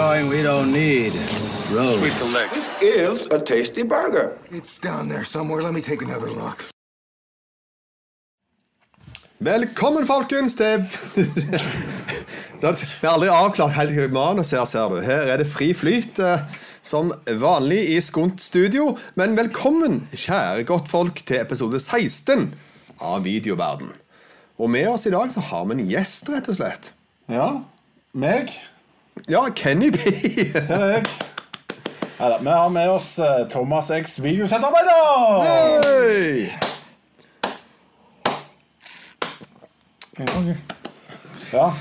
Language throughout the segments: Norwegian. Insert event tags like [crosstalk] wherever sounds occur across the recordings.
showing we don't need roads. Sweep the leg. This is a tasty burger. It's down there somewhere. Let me take another look. Velkommen, folkens, til [laughs] Vi har aldri avklart helt manuset her, ser du. Her er det fri flyt, eh, som vanlig i Skunt studio. Men velkommen, kjære godtfolk, til episode 16 av Videoverden. Og med oss i dag så har vi en gjest, rett og slett. Ja, meg. Ja, Kenny B. Jeg. Neida, vi har med oss eh, Thomas X videosettarbeider. Hei! Ja.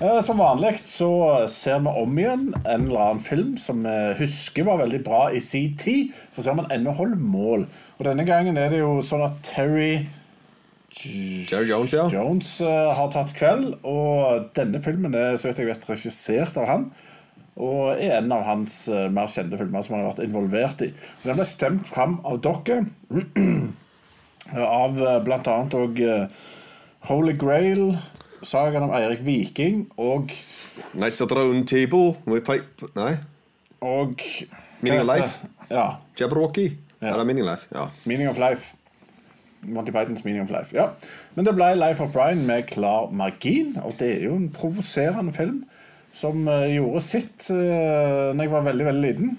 eh, Som vanlig så ser vi om igjen en eller annen film som vi husker var veldig bra i sin tid. For å se om den ennå holder mål. Og denne gangen er det jo sånn at Terry Jerry Jones, ja. Jones uh, har tatt kveld. Og denne filmen er så vidt jeg vet regissert av han. Og er en av hans uh, mer kjente filmer som han har vært involvert i. Og Den ble stemt fram av dere. [clears throat] av uh, annet og Holy Grail, sagaen om Eirik Viking og Nights at the Round Table. Nei. Og Meaning of Life. Ja. Jabberwocky. Ja. Eller Meaning of Life. Ja. Meaning of Life. Monty Pythons Meaning of Life. Ja. Men det ble Life of Brian med klar margin, og det er jo en provoserende film som eh, gjorde sitt uh, når jeg var veldig, veldig liten.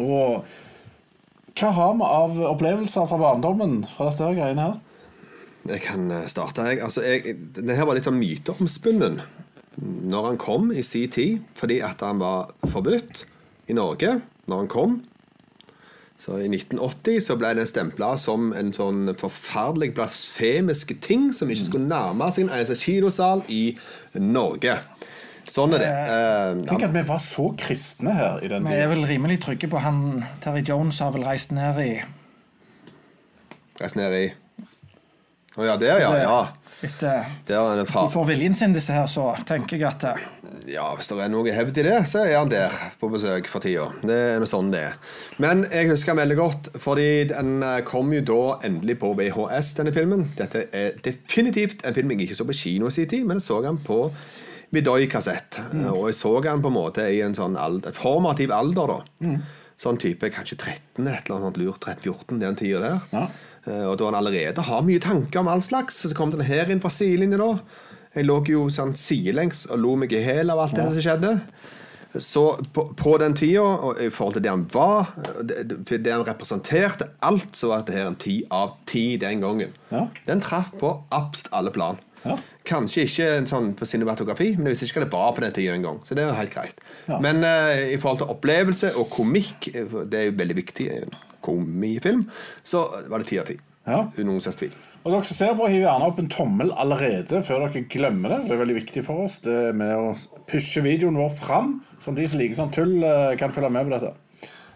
Og hva har vi av opplevelser fra barndommen fra dette her greiene her? Jeg kan eh, starte, jeg. Altså, jeg det her var litt av myteomspunnen når han kom i sin tid, fordi at han var forbudt i Norge når han kom. Så I 1980 så ble den stempla som en sånn forferdelig blasfemisk ting som ikke skulle nærme seg en eneste kinosal i Norge. Sånn er det. Eh, Tenk at vi var så kristne her i den Vi er vel rimelig trygge på han Terry Jones har vel reist ned i Reist ned i Å ja, der, ja. ja. Etter Der er det de far. får viljen sin, disse her, så tenker jeg at eh, Ja, hvis det er noe hevd i det, så er han der på besøk for tida. Det er noe sånn det er. Men jeg husker han veldig godt, fordi den eh, kom jo da endelig på VHS, denne filmen. Dette er definitivt en film jeg ikke så på kino i sin tid, men jeg så den på Vidoy-kassett. Mm. Og jeg så den på en måte i en sånn alder, formativ alder, da. Mm. Sånn type kanskje 13 eller et eller annet lurt, 13-14, den tida der. Ja. Eh, Og da han allerede har mye tanker om all slags, så kom den her inn fra sidelinja da. Jeg lå jo sånn sidelengs og lo meg i hæl av alt det som skjedde. Så på, på den tida, og i forhold til det han var, det, det han representerte, alt, så var dette her en ti av ti den gangen. Ja. Den traff på absolutt alle plan. Ja. Kanskje ikke en sånn på cinematografi, men jeg visste ikke hva det var på den tida engang. Så det er jo helt greit. Ja. Men uh, i forhold til opplevelse og komikk, eh, det er jo veldig viktig i en komifilm, så var det ti av ti. Ja. Noen slags tvil. Og dere som ser på, hiv gjerne opp en tommel allerede før dere glemmer det. for Det er veldig viktig for oss det med å pushe videoen vår fram, sånn at de som liker sånn tull, eh, kan følge med på dette.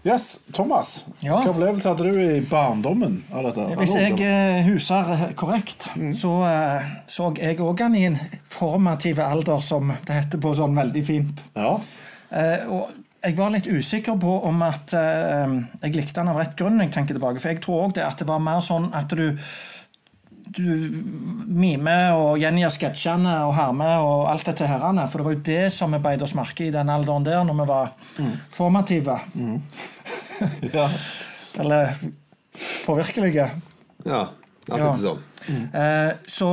Yes, Thomas, Ja. hvilken opplevelse hadde du i barndommen av dette? Hvis jeg eh, huser korrekt, så eh, så jeg òg han i en formativ alder, som det heter på sånn veldig fint. Ja. Eh, og jeg var litt usikker på om at eh, jeg likte han av rett grunn. jeg tenker tilbake, For jeg tror også det at det var mer sånn at du du mimer og gjengir sketsjene og hermer og alt dette herrene. For det var jo det som vi beit oss merke i den alderen der, når vi var formative. [laughs] ja. Eller påvirkelige. Ja, Ja. Sånn. sånn. Eh, så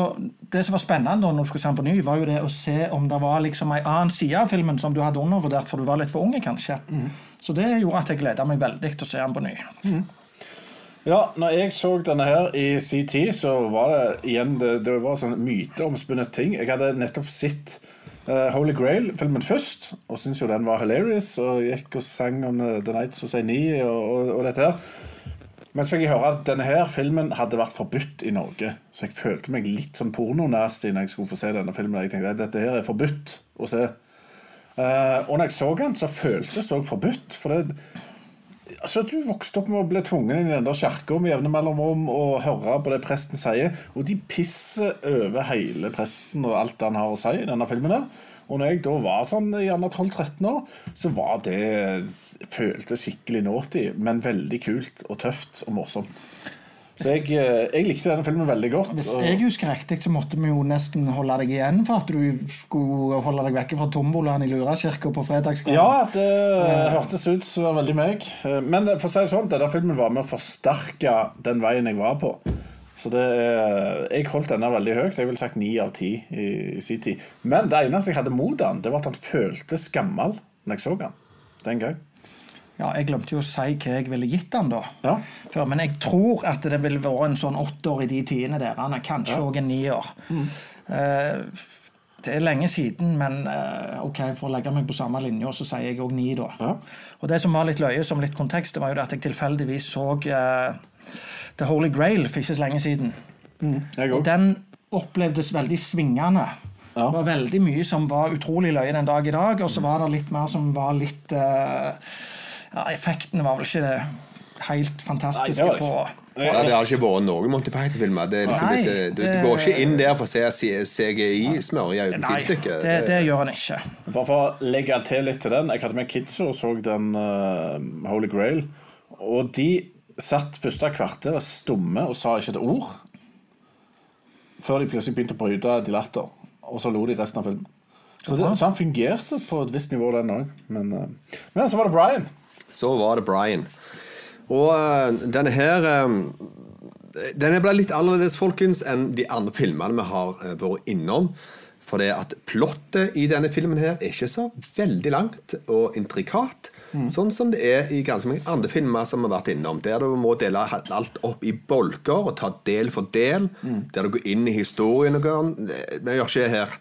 det som var spennende da når du skulle se den på ny, var jo det å se om det var liksom en annen side av filmen som du hadde undervurdert, for du var litt for unge, kanskje. Så det gjorde at jeg gleda meg veldig til å se den på ny. Ja, når jeg så denne her i sin tid, så var det igjen det, det var sånn myteomspunnet ting. Jeg hadde nettopp sett uh, Holy Grail-filmen først, og syntes jo den var hilarious. Og gikk og sang om uh, The Nights Say og, og, og dette her. Men så fikk jeg høre at denne her filmen hadde vært forbudt i Norge. Så jeg følte meg litt sånn pornonasty når jeg skulle få se denne filmen. Jeg tenkte at dette her er forbudt å se. Uh, og når jeg så den, så føltes det òg forbudt. For det, altså Du vokste opp med å bli tvunget inn i den der kirka med jevne mellomrom og høre på det presten sier, og de pisser over hele presten og alt han har å si i denne filmen. der Og når jeg da var sånn gjerne 12-13 år, så var det føltes skikkelig naughty, men veldig kult og tøft og morsomt. Så jeg, eh, jeg likte denne filmen veldig godt. Hvis jeg husker riktig, så måtte vi jo nesten holde deg igjen for at du skulle holde deg vekke fra tombolaen i Lurakirka på fredagskvelden. Ja, det hørtes ut som var veldig meg. Eh, Men for å si det sånn, denne filmen var med å forsterke den veien jeg var på. Så det Jeg holdt denne veldig høyt. Jeg ville sagt ni av ti i, i sin tid. Men det eneste jeg hadde mot den, det var at han føltes gammel når jeg så han den gang. Ja, Jeg glemte jo å si hva jeg ville gitt den da. Ja. Før, men jeg tror at det ville vært en sånn åtter i de tidene der. Han er kanskje òg en nier. Eh, det er lenge siden, men eh, ok, for å legge meg på samme linje, så sier jeg òg ni, da. Ja. Og det som var litt løye, som litt kontekst, det var jo at jeg tilfeldigvis så eh, The Holy Grail for ikke så lenge siden. Jeg Og den opplevdes veldig svingende. Ja. Det var veldig mye som var utrolig løye den dag i dag, og så var det litt mer som var litt eh, Ja, effektene var vel ikke det helt fantastiske Nei, det var på Nei, Ja, det har ikke vært noen Monty Python-filmer. Det er liksom du, du går ikke inn der for å se CGI-smørje uten Nei, det, det gjør han ikke. Bare for å legge til litt til den. Jeg hadde med kidsa og så den uh, Holy Grail. Og de satt første kvarter stumme og sa ikke et ord. Før de plutselig begynte å bryte de latter. Og så lo de resten av filmen. Så, det, så han fungerte på et visst nivå, den òg. Men, uh, men så var det Brian. Så var det Brian. Og eh, denne her Den Denne ble litt annerledes, folkens, enn de andre filmene vi har eh, vært innom. For det at plottet i denne filmen her er ikke så veldig langt og intrikat. Sånn som det er i ganske mange andre filmer som vi har vært innom. Der du må dele alt opp i bolker og ta del for del. Der du går inn i historien. og går- Vi gjør ikke det her.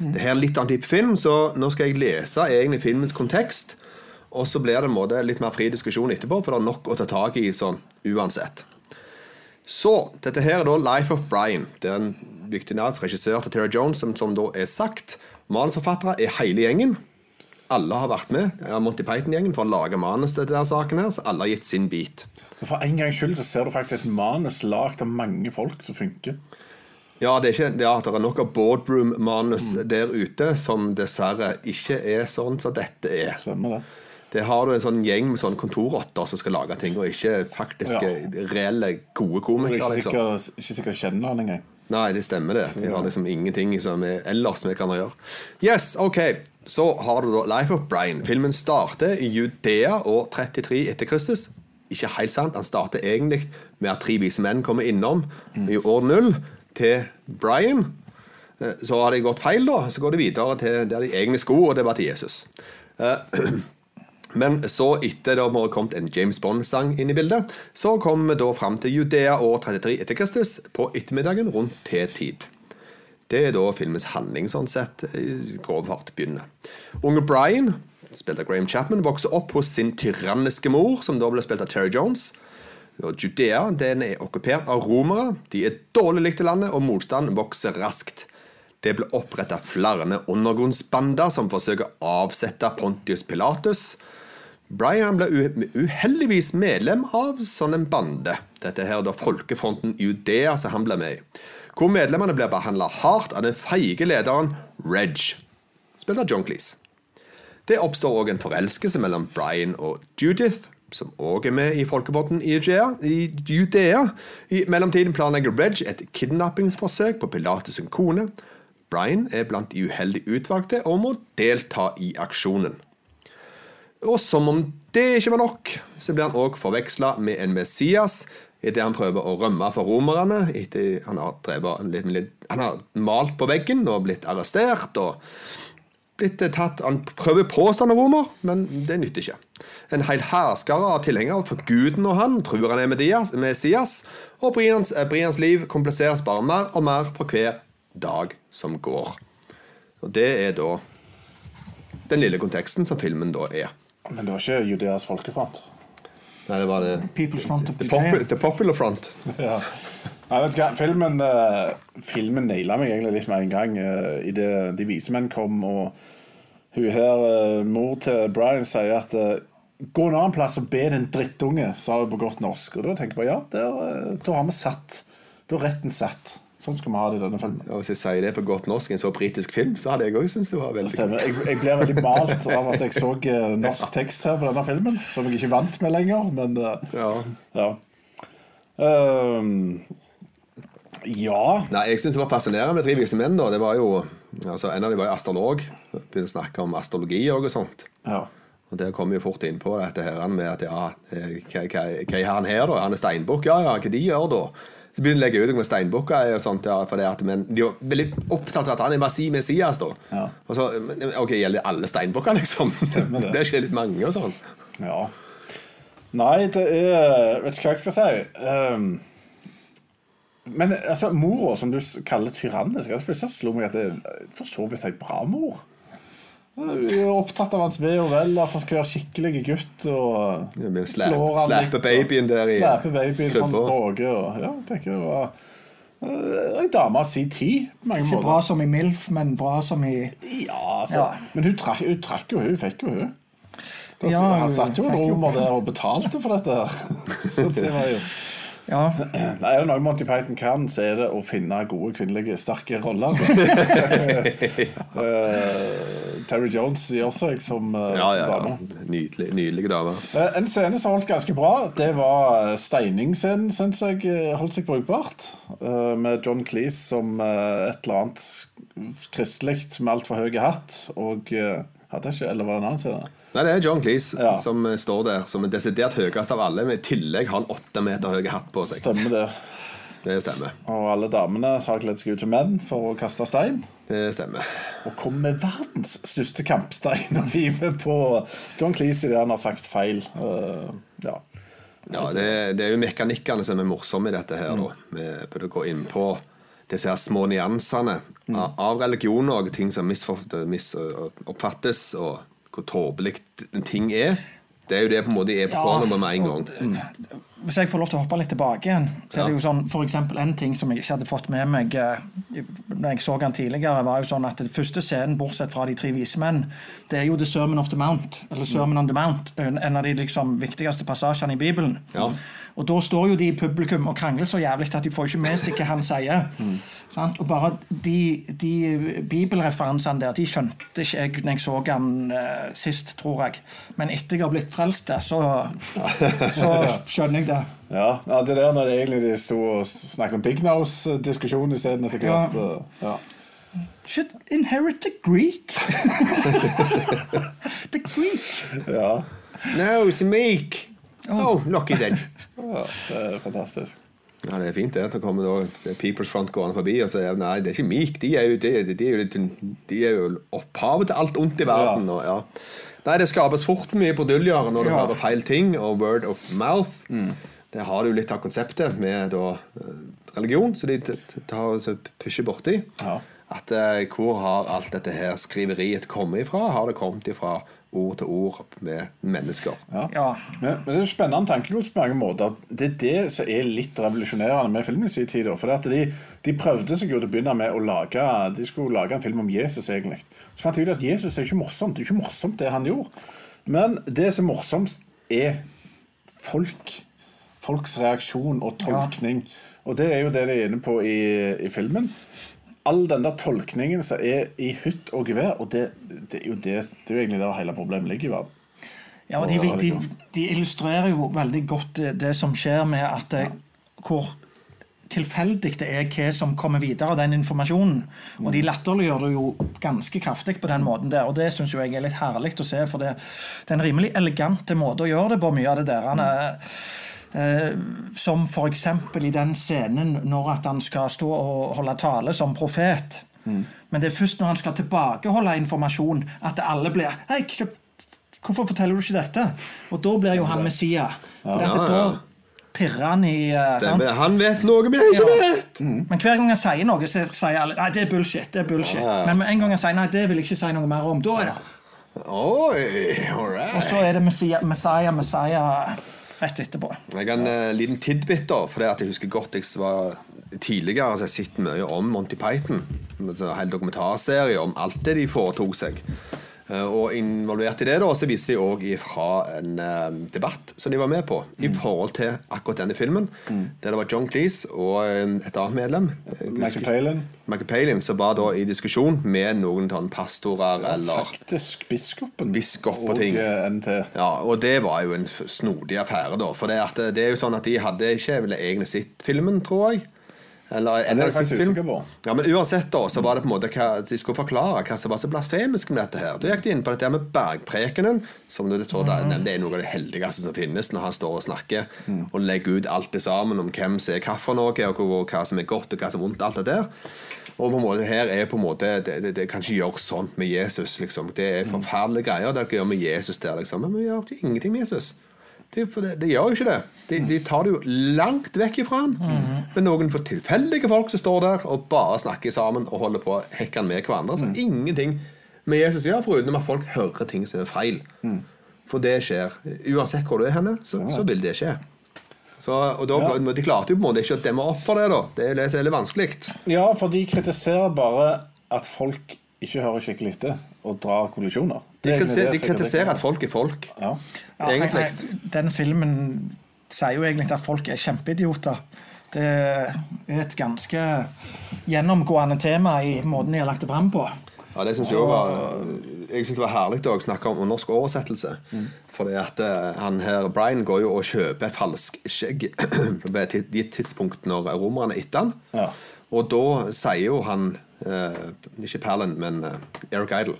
Det her er litt annen type film, så nå skal jeg lese egentlig filmens kontekst. Og så blir det en måte litt mer fri diskusjon etterpå, for det er nok å ta tak i sånn uansett. Så, dette her er da Life of Brian. Det er en viktig nært regissør til Terry Jones, som, som da er sagt. Manusforfattere er hele gjengen. Alle har vært med, ja, Monty Python-gjengen, for å lage manus til denne saken her, så alle har gitt sin bit. For en gangs skyld så ser du faktisk et manus lagd av mange folk som funker. Ja, det er, ikke, det at det er nok av boardroom-manus der ute som dessverre ikke er sånn som dette er. Stemmer det. Det har du en sånn gjeng med sånn kontorrotter som skal lage ting, og ikke faktiske, Ja. reelle, gode komikere. ikke Liksom. sikkert, ikke sikkert kjenner han engang. Nei, det stemmer det. De har liksom ingenting som er ellers vi kan gjøre. Yes, ok. Så har du da Life of Brian. Filmen starter i Judea år 33 etter Kristus. Ikke helt sant. Han starter egentlig med at tre vise menn kommer innom i år null til Brian. Eh, Så har de gått feil, da. Så går de videre til der de egentlig skulle, og det var til Jesus. Eh, [clears throat] Men så, etter det har kommet en James Bond-sang inn i bildet, så kom vi da fram til Judea år 33 etter Kristus på ettermiddagen rundt T-tid. Det er da filmens handling sånn sett i grov begynner. Unge Brian, spilt av Graham Chapman, vokser opp hos sin tyranniske mor, som da ble spilt av Terry Jones. Og Judea den er okkupert av romere. De er dårlig likt i landet, og motstanden vokser raskt. Det ble oppretta flere undergrunnsbander som forsøker å avsette Pontius Pilatus. Brian ble uheldigvis medlem av sånn en bande. Dette her er da Folkefronten Judea som han ble med i. Hvor medlemmene blir behandla hardt av den feige lederen Reg, spilt av John Cleese. Det oppstår òg en forelskelse mellom Brian og Judith, som òg er med i Folkefronten i Judea. I mellomtiden planlegger Reg et kidnappingsforsøk på Pilatus' sin kone. Brian er blant de uheldig utvalgte og må delta i aksjonen. Og som om det ikke var nok, så blir han òg forveksla med en Messias idet han prøver å rømme fra romerne. etter Han har, litt, litt, han har malt på veggen og blitt arrestert. og blitt tatt, Han prøver å påstå er romer, men det nytter ikke. En hel herskare av tilhengere for guden og han tror han er Messias, og Brians, Brians liv kompliseres bare mer og mer for hver dag som går. Og Det er da den lille konteksten som filmen da er. Men det var ikke Judeas folkefront. Nei, det var det People's Front of The, popu the Popular Front. [laughs] Ja. Nei, vet du hva, filmen, uh, filmen naila meg egentlig litt med en gang. Uh, Idet de vise menn kom, og hun her, uh, mor til Brian, sier at uh, Gå en annen plass og be den drittunge, sa hun på godt norsk. Og da tenker jeg bare ja, der, eh, da har vi satt. Da er retten satt. Sånn skal vi ha det i denne filmen. Ja, Hvis jeg sier det på godt norsk en så britisk film, så hadde jeg òg syntes det var veldig Stemmer. Jeg, jeg ble veldig malt av at jeg så eh, norsk tekst her på denne filmen, som jeg ikke vant med lenger. Men eh, Ja. ja. Um, ja Nei, jeg synes det var fascinerende med Tre vise menn. da Det var jo, altså En av dem var jo astrolog. Begynte å snakke om astrologi og sånt. Ja. Og Der kom vi jo fort inn på dette her med at ja, eh, hva, hva, hva er han her, da? Han er steinbukk? Ja, ja, hva de gjør da? Så begynner de å legge ut med steinbukker. er jo sånt, ja, for det at, men De er veldig opptatt av at han er Masi Messias. da Ja. Og så, Ok, Gjelder alle steinbukker, liksom? Stemmer det. [laughs] det er ikke litt mange og sånn. ja. Nei, det er Vet ikke hva jeg skal si. Um, men altså, mora, som du kaller tyrannisk altså, Først så slo meg at det er for så vidt ei bra mor. Hun er opptatt av hans ve og vel, at han skal være skikkelig gutt. Og Ja, men slap- slår han slappe babyen der i Slappe babyen fra krybba. Norge. Og, ja, tenker jeg var Ei dame av si tid, på mange Ikke måter. bra som i MILF, men bra som i Ja, altså. Ja. Men hun trakk, hun trakk jo, hun fikk jo hun. Ja, han satt jo i rommet der og betalte for dette. her. [laughs] Så det var jo Ja. [clears throat] Nei, Er det noe Monty Python kan, så er det å finne gode kvinnelige, sterke roller. uh, [laughs] Terry Jones gjør seg som, uh, Ja, ja, som dame. Nydelig, Nydelige damer. Uh, En scene som holdt ganske bra, det var steiningsscenen, syns jeg eh, holdt seg brukbart. Eh, Med John Cleese som eh, et eller annet kristelig med altfor høy hatt. Og eh, ikke, eller var det en annen scene? Nei, Det er John Cleese Ja. som eh, står der som er desidert høyest av alle, men i tillegg har han åtte meter høy hatt på seg. Stemmer det. Det stemmer. Og alle damene har kledd seg ut som menn for å kaste stein. Det stemmer. Og kom med verdens største kampstein og hiver på John Cleese idet han har sagt feil. Uh, ja. Ja, det, det er jo mekanikkene som er morsomme i dette her. da Med å gå inn på disse her små nyansene av, av religion og ting som misoppfattes, og hvor tåpelig ting er. Det er jo det på en måte er på Ja, kornet med en gang. Mm. Hvis jeg får lov til å hoppe litt tilbake igjen, så er det jo sånn eksempel en ting som jeg ikke hadde fått med meg eh, når jeg så han tidligere, var jo sånn at den første scenen, bortsett fra de tre vise menn, det er jo The Sermon of the Mount, eller Sermon on the Mount, en av de liksom viktigste passasjene i Bibelen. Ja. Og da står jo de i publikum og krangler så jævlig at de får ikke med seg hva han sier. Sant? Og bare de, de bibelreferansene der, de skjønte ikke jeg når jeg så han uh, sist, tror jeg. Men etter jeg har blitt frelst, så, så skjønner jeg det. Ja, ja, det der når det egentlig de sto og snakket om Big Nose-diskusjon isteden etter Ja. hvert. Ja. Should inherit the Greek. [laughs] the Greek. Ja. No, it's meek. Oh, lucky then. ja, det er fantastisk. Ja, Det er fint det. at det kommer da People's Front gående forbi og sier nei, det er ikke meek. De er jo, de, de, de er jo, de er jo opphavet til alt ondt i verden. Ja. Og, ja. Nei, Det skapes fort mye bruduljer når du Ja. hører feil ting, og word of mouth. Det har du litt av konseptet med da, eh, religion, så de tar pusher borti. Ja. At eh, Hvor har alt dette her skriveriet kommet ifra? Har det kommet ifra ord til ord med mennesker? Ja. Ja. Men, men det er jo spennende tankegods på mange måter. Det er det som er litt revolusjonerende med filmen i sin tid. For at de, de prøvde seg jo til å begynne med å lage De skulle lage en film om Jesus, egentlig. Så fant de ut at Jesus er ikke morsomt. Det er ikke morsomt, det han gjorde. Men det som er morsomt, er folk. Folks reaksjon og tolkning. Og det er jo det de er inne på i, i filmen. All den der tolkningen som er i hytt og gevær, og det, det, er jo det, det er jo egentlig der hele problemet ligger i verden. Ja, og de, de, de illustrerer jo veldig godt det, det som skjer med at ja. hvor tilfeldig det er hva som kommer videre av den informasjonen. Og de latterliggjør det jo ganske kraftig på den måten der, og det syns jeg er litt herlig å se, for det, det er en rimelig elegante måte å gjøre det på, mye av det der. Eh, som f.eks. i den scenen når at han skal stå og holde tale som profet. Men det er først når han skal tilbakeholde informasjon, at alle blir Hei, hvorfor forteller du ikke dette? Og da blir jo han Messia. For Ja, da ja. pirrer han i eh? Stemmer. Han vet noe vi ikke Ja. vet! Men hver gang han sier noe, så sier alle Nei, det er bullshit. det er bullshit. Men med en gang han sier nei, det vil jeg ikke si noe mer om, da er det Oi, all Og så er det Messiah, Messiah, Messiah rett etterpå. Jeg har en uh, liten tidbit, da. For det at jeg husker godt jeg var tidligere så jeg har sett mye om Monty Python. En sånn hel dokumentarserie om alt det de foretok seg. Eh, Og involvert i det da, så viste de òg fra en eh, debatt som de var med på, i forhold til akkurat denne filmen. Der det var John Cleese og et annet medlem, eh, Michael Palin. Michael Palin, som var da i diskusjon med noen sånn pastorer eller Faktisk biskopen. Biskop og ting. NT. Ja, og det var jo en snodig affære, da. For det, at det er jo sånn at de hadde ikke egentlig sett filmen, tror jeg. Eller, en eller annen film. Ja, Men uansett, da, så var det på en måte hva, de skulle forklare hva som var så blasfemisk med dette her. Da gikk de inn på dette med bergprekenen, som du tror det, det er noe av det heldigste som finnes, når han står og snakker og legger ut alt det sammen om hvem som er hva for noe, og hva- hva som er godt og hva som er vondt, alt det der. Og på en måte her er på en måte Det, det, det kan ikke gjøres sånn med Jesus, liksom. Det er forferdelige greier dere gjør med Jesus der, liksom. Men vi gjør ingenting med Jesus. Det, for det, det gjør jo ikke det. De, de tar det jo langt vekk ifra han. Med noen for tilfeldige folk som står der og bare snakker sammen og holder på hekkende med hverandre. Så ingenting med Jesus gjør, foruten at folk hører ting som er feil. For det skjer. Uansett hvor du er henne, så, så vil det skje. Så, og da, Ja. De klarte jo på en måte ikke å demme opp for det. da Det er litt, litt vanskelig. Ja, for de kritiserer bare at folk ikke hører skikkelig etter og drar kollisjoner. De, Det kritiserer, de er kritiserer at folk er folk. Ja. Ja, Egentlig. nei, nei, Den filmen sier jo egentlig at folk er kjempeidioter. Det er et ganske gjennomgående tema i måten de har lagt det fram på. Ja, det synes Jeg var Jeg synes det var herlig å snakke om norsk oversettelse. Fordi at eh, han her, Brian går jo og kjøper falsk skjegg [clears throat] på et gitt tidspunkt når romerne er etter han. Ja. Og da sier jo han Ikke Palin, men eh, Eric Idle.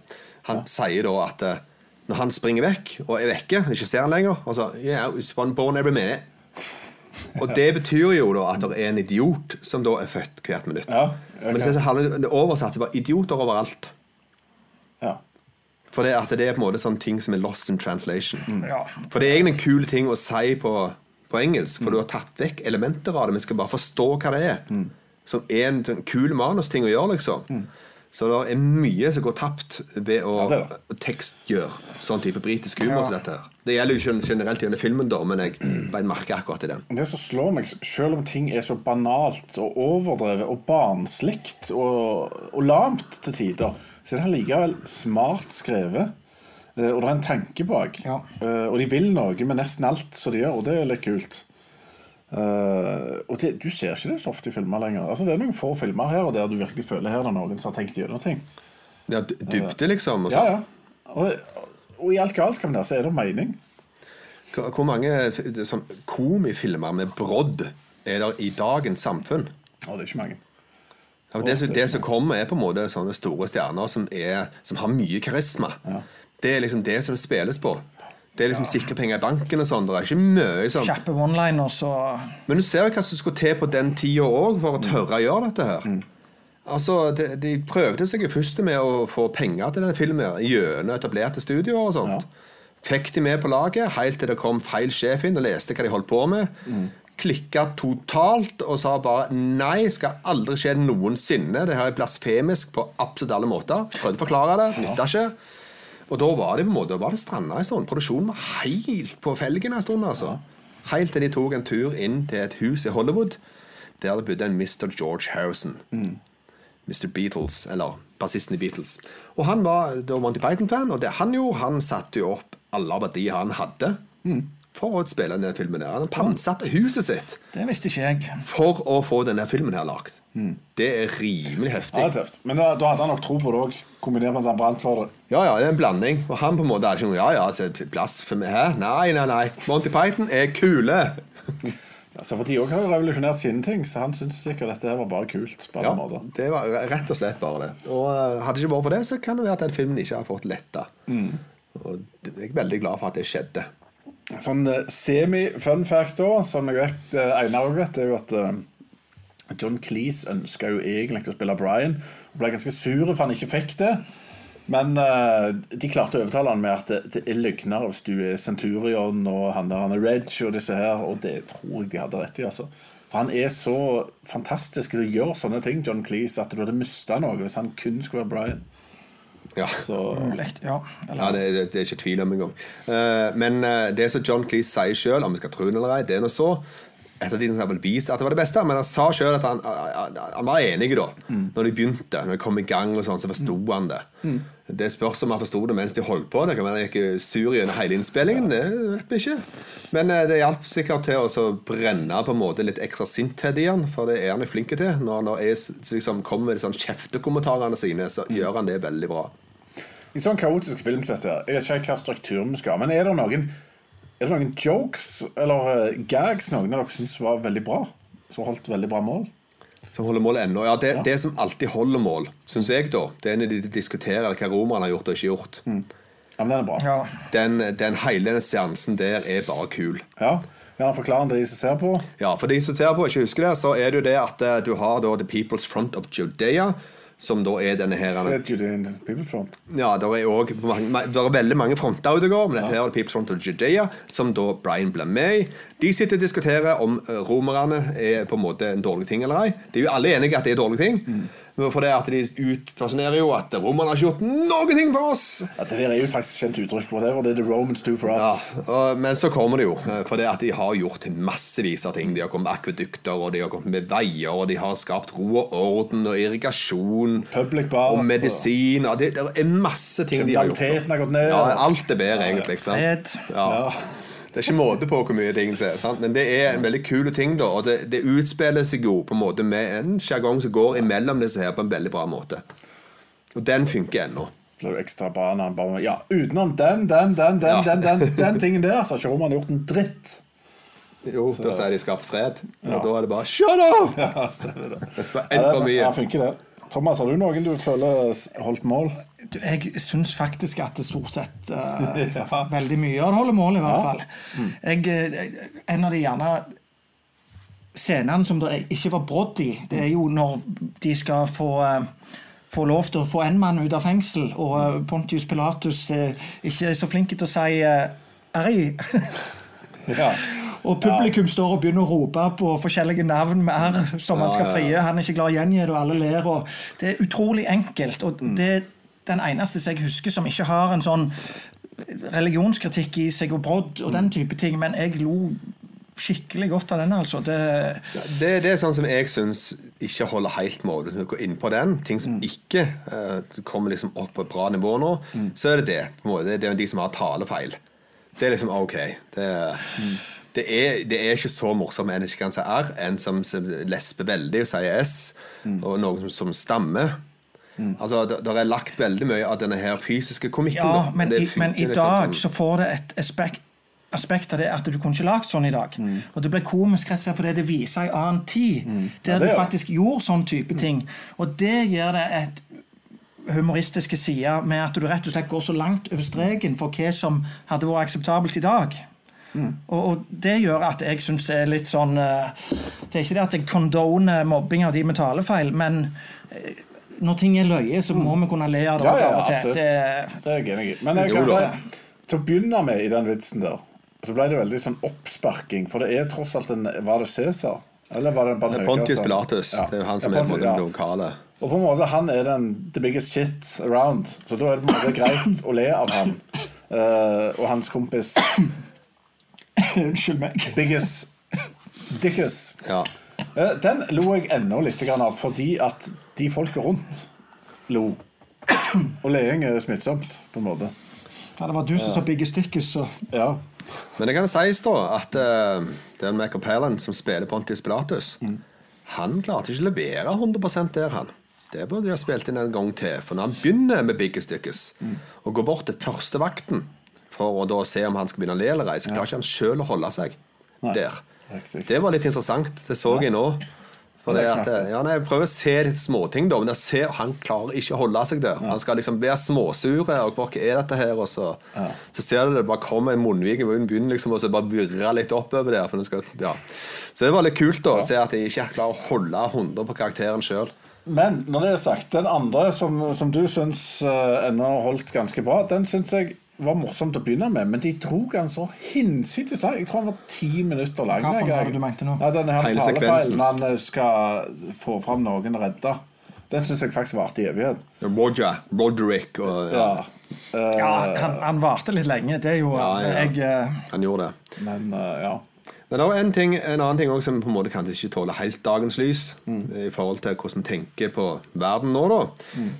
Han sier da at eh, når han springer vekk og er vekke, ikke ser han lenger altså, yeah, born every minute. Og det [laughs] betyr jo da at det er en idiot som da er født hvert minutt. Ja, okay. Men det, handler- det oversatte var idioter overalt. Ja. For det, at det er på en måte sånn ting som er lost in translation. Ja. For det er egentlig en kul ting å si på, på engelsk, for du har tatt vekk elementer av det. Vi skal bare forstå hva det er. Som er en sånn kul manusting å gjøre, liksom. Så det er mye som går tapt ved å Ja, det det. tekstgjøre sånn type britisk humor som dette her. Det gjelder jo generelt gjennom filmen, da, men jeg bare merker akkurat i den. Det som slår meg, selv om ting er så banalt og overdrevet og barnslig og, og lamt til tider, så er det allikevel smart skrevet. Eh, Og det er en tanke bak. Ja. Eh, Og de vil noe med nesten alt som de gjør, og det er litt kult. Eh, og det, du ser ikke det så ofte i filmer lenger. Altså Det er noen få filmer her og der du virkelig føler her det er noen som har tenkt gjennom ting. Ja, dypte dybde, liksom. Og Ja, så. ja. Og, og i alt galskapen der så er det mening. Hvor hvor mange sånn, komifilmer med brodd er det i dagens samfunn? Å, det er ikke mange. Ja, det, det som kommer, er på en måte sånne store stjerner som, er, som har mye karisma. Det er liksom det som det spilles på. Det er liksom sikre penger i banken og sånn. Det er ikke mye sånn. Kjappe one-liners og Men du ser jo hva som skulle til på den tida òg for å tørre å gjøre dette her. Altså, de, de prøvde seg jo først med å få penger til denne filmen gjennom etablerte studioer og sånt. Fikk de med på laget helt til det kom feil sjef inn og leste hva de holdt på med. Klikka totalt og sa bare nei, skal aldri skje noensinne. Det her er blasfemisk på absolutt alle måter. Prøvde å forklare det, nytta ikke. Og da var det på en måte, da var det stranda en stund. Produksjonen var helt på felgen en stund. altså. Helt til de tok en tur inn til et hus i Hollywood der det bodde en Mr. George Harrison. Mr. Beatles, eller bassisten i Beatles. Og han var da Monty Python-fan, og det han gjorde, han satte jo opp alle verdier han hadde for å spille denne filmen. her. Han pantsatte huset sitt Det visste ikke jeg. for å få denne filmen her lagd. Det er rimelig heftig. Ja, det er tøft. Men da, da hadde han nok tro på det òg, kombinert med at han brant for det. Ja, ja, det er en blanding. Og han på en måte hadde ikke noe Ja, ja, så plass for meg her? Nei, nei, nei. Monty Python er kule. [laughs] Altså, for de òg har jo revolusjonert sine ting, så han syntes sikkert dette her var bare kult. på Ja, det var rett og slett bare det. Og eh, hadde det ikke vært for det, så kan det være at den filmen ikke har fått letta. Og jeg er veldig glad for at det skjedde. Sånn eh, semi-fun fact, da, som jeg vet eh, Einar òg vet, er jo at John Cleese ønska jo egentlig å spille Brian. Og ble ganske sur for han ikke fikk det. Men uh, de klarte å overtale han med at det, det er løgner hvis du er Centurion og han der han er Reg og disse her, og det tror jeg de hadde rett i. altså. For han er så fantastisk til å gjøre sånne ting, John Cleese, at du hadde mista noe hvis han kun skulle være Brian. Ja. Så Lekt, ja. Eller, Ja, det, det, det er ikke tvil om engang. Uh, men uh, det som John Cleese sier sjøl, om vi skal tro det eller ei, det er nå så ettertiden har vel vist at det var det beste, men han sa sjøl at han, han, var enig da Når de begynte, når de kom i gang, og sånn, så forsto han det. Det spørs om han forsto det mens de holdt på. Det kan være han gikk sur gjennom hele innspillingen. Det vet vi ikke. Men eh, det hjalp sikkert til å brenne på en måte litt ekstra sinthet i han, for det er han jo flink til. Når han liksom, kommer med de sånn kjeftekommentarene sine, så gjør han det veldig bra. I sånn kaotisk film som jeg vet ikke hva struktur vi skal ha, men er det noen Er det noen jokes eller eh, gags noen av dere syns var veldig bra? Som holdt veldig bra mål? Som holder mål ennå. Ja, det, det som alltid holder mål, syns jeg, da, det er når de diskuterer hva romerne har gjort og ikke gjort. Ja, men den er bra. Ja. Den, den hele seansen der er bare kul. Ja, Gjerne forklare den de som ser på. Ja, For de som ser på ikke husker det, så er det jo det at eh, du har da The People's Front of Judea, som da er denne her. Ja, det er, også det er veldig mange fronter ute og går, men dette her er People's Front of Judea, som da Brian blir med i. De sitter og diskuterer om eh, romerne er på en måte en dårlig ting eller ei. De er jo alle enige at det er en dårlig ting. Mm. For det at de utpersonerer jo at romerne har ikke gjort noen ting for oss. Ja, det er jo faktisk kjent uttrykk. Whatever det er the Romans do for Ja, og, men så kommer det jo, eh, for det at de har gjort massevis av ting. De har kommet med akvedukter, og de har kommet med veier, og de har skapt ro og orden og irrigasjon. Bath, og medisin. Ja, det, det er masse ting de har gjort. Kriminaliteten har gått ned. Ja, alt er bedre, egentlig. sant? Ja. Det er ikke måte på hvor mye ting det er, sant? men det er en veldig kul ting, da. Og det, det utspiller seg jo på en måte med en sjargong som går imellom disse her på en veldig bra måte. Og den funker ennå. Blir jo ekstra bra når han bare Ja, utenom den, den, den, den, Ja. den, den, den tingen der, så har ikke Roman gjort en dritt. Jo, da sier de skapt fred. Og Ja. da er det bare Shut up! Ja, det. Det var en for mye. Ja, funker det. Thomas, har du noen du føler holdt mål? Jeg syns faktisk at det stort sett uh, [laughs] Ja. Veldig mye av det holder mål, i hvert Ja. fall. Jeg, eh, en av de gjerne scenene som det ikke var brodd i, det er jo når de skal få uh, få lov til å få en mann ut av fengsel, og Pontius Pilatus ikke er så flink til å si eh, RI. [laughs] Ja. [laughs] Og publikum står og begynner å rope på forskjellige navn med R som han skal ja, ja. frie. Han er ikke glad i å gjengi det, og alle ler. Og det er utrolig enkelt. Og Mm. det den eneste som jeg husker som ikke har en sånn religionskritikk i seg og brodd og Mm. den type ting. Men jeg lo skikkelig godt av den, altså. Det, Det, det er sånn som jeg syns ikke holder helt mål. Når du går inn på den, ting som ikke uh, kommer liksom opp på et bra nivå nå, så er det det. på en måte. Det er de som har talefeil. Det er liksom ok. Det, det, er, det er ikke så morsomt en ikke kan si R, en som som lesber veldig og sier S, og noen som, som stammer. Altså, det, er lagt veldig mye av denne her fysiske komikken. ja, men, i, men i dag så får det et aspekt aspekt av det at du kunne ikke lagd sånn i dag. Og det ble komisk rett og slett fordi det viser en annen tid, der det du faktisk gjorde sånn type ting. Og det gjør det et humoristiske side med at du rett og slett går så langt over streken for hva som hadde vært akseptabelt i dag. Og, og det gjør at jeg syns det er litt sånn eh, Det er ikke det at jeg condoner mobbing av de med talefeil, men eh, når ting er løye, så må vi kunne le av det Ja, ja, absolutt. Det, Det er jeg enig i. Men jeg kan si, til å begynne med i den vitsen der, så ble det veldig sånn oppsparking. For det er tross alt en Var det Cæsar? Eller var det bare den Pontius? Pilatus. Ja. Det er jo han Ja, som er på Pontius, den ja. lokale. Og på en måte han er den the biggest shit around. Så da er det på en måte greit å le av han. Uh, og hans kompis [coughs] unnskyld meg. biggest dickus. Ja. Eh, Den lo jeg enda litt av fordi at de folka rundt lo. Og leing er smittsomt, på en måte. Ja, det var du som sa Biggie Stickus, så Ja. Men det kan sies da at uh, den Michael Palin som spiller Pontius Pilatus, Mm. han klarte ikke å levere 100% der, han. Det burde de ha spilt inn en gang til. For når han begynner med Biggie Stickus, Mm. og går bort til første vakten for å da se om han skal begynne å le eller ei, så klarer ikke han sjøl å holde seg Nei, der. Riktig. Det var litt interessant. Det så jeg nå. At, ja, nei, jeg prøver å se småting, da, men jeg ser han klarer ikke å holde seg der. Han skal liksom være småsure. og Hva er dette her? Og så, så ser du det bare kommer en munnvik i munnen, begynner liksom og så bare virre litt oppover der. For skal, ja. Så det var litt kult da, å se at jeg ikke klarer å holde 100 på karakteren sjøl. Men når det er sagt, den andre som, som du syns uh, ennå holdt ganske bra, den syns jeg var morsomt å begynne med, men de tok han så hinsides lang. Jeg tror han var ti minutter lang. Hva for noe du mente nå? Nei, denne her Hele sekvensen. han eh, skal få fram noen redda. Den syns jeg faktisk varte i evighet. Roger, Roderick og ja, Ja. Eh, Ja, han, han varte litt lenge. Det er jo Ja, ja. Jeg, eh, Han gjorde det. Men eh, ja. Men det er en, ting, en annen ting også som på en måte kanskje ikke tåler helt dagens lys, Mm. i forhold til hvordan vi tenker på verden nå, da.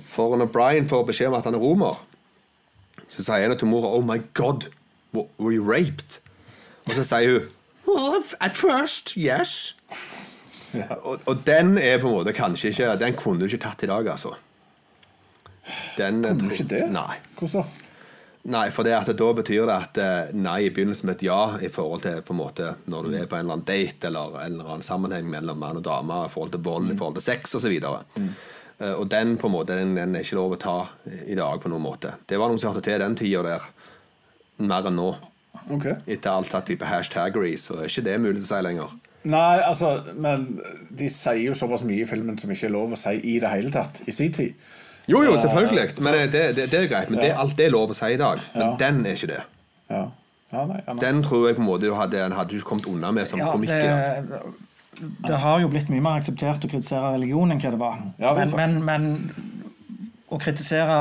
For når Brian får beskjed om at han er romer, så sier han til mora Oh my God, were you raped? Og så sier hun Well, at first, yes. Ja. Og, og den er på en måte kanskje ikke Den kunne du ikke tatt i dag, altså. Den, Kunne du ikke det? Nei. Hvordan da? Nei, for det at da betyr det at eh, nei i begynnelsen med et ja i forhold til på en måte når du er på en eller annen date eller en eller annen sammenheng mellom mann og dame i forhold til vold, i forhold til sex osv. Mm. Og den på en måte, den, den er ikke lov å ta i dag på noen måte. Det var noen som hørte til den tida der mer enn nå. Ok. Etter alt tatt type hashtaggery, så er ikke det mulig å si lenger. Nei, altså, men de sier jo såpass mye i filmen som ikke er lov å si i det hele tatt i sin tid. Jo, jo, selvfølgelig. Men det, det, det er greit. Men det, alt det er lov å si i dag. Men Ja. den er ikke det. Ja. Ja, nei, ja, nei. Den tror jeg på en måte du hadde, hadde du kommet unna med som Ja, komikk. Det, har jo blitt mye mer akseptert å kritisere religion enn hva det var. Ja, det men, men, men å kritisere